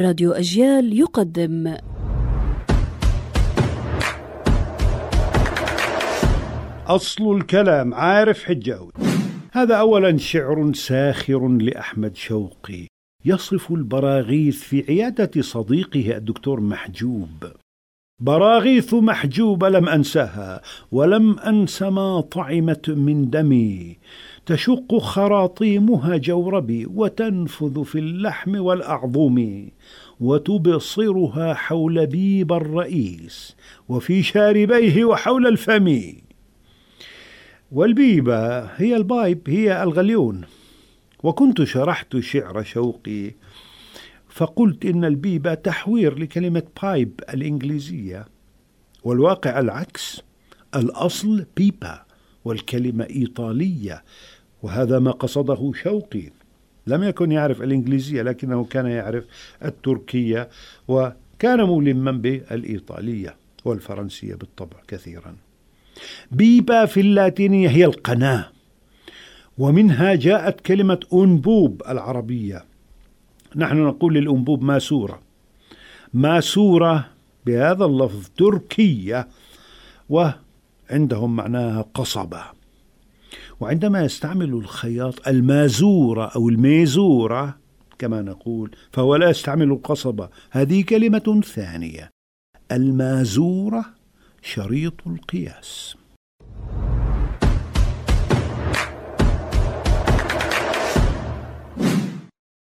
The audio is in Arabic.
راديو أجيال يقدم. أصل الكلام عارف حجاوي هذا أولا شعر ساخر لأحمد شوقي يصف البراغيث في عيادة صديقه الدكتور محجوب. براغيث محجوب لم أنسها ولم أنس ما طعمت من دمي. تشق خراطيمها جوربي وتنفذ في اللحم والأعظم وتبصرها حول بيبا الرئيس وفي شاربيه وحول الفم. والبيبة هي ال pipe هي الغليون. وكنت شرحت شعر شوقي فقلت إن البيبة تحوير لكلمة pipe الإنجليزية والواقع العكس الأصل pipa والكلمة إيطالية وهذا ما قصده شوقي. لم يكن يعرف الإنجليزية لكنه كان يعرف التركية وكان ملما بالإيطالية والفرنسية بالطبع كثيرا. بيبا في اللاتينية هي القناة ومنها جاءت كلمة أنبوب العربية. نحن نقول للأنبوب ماسورة ماسورة بهذا اللفظ تركية وعندهم معناها قصبة. وعندما يستعمل الخياط المازورة أو الميزورة كما نقول فهو لا يستعمل القصبة. هذه كلمة ثانية. المازورة شريط القياس.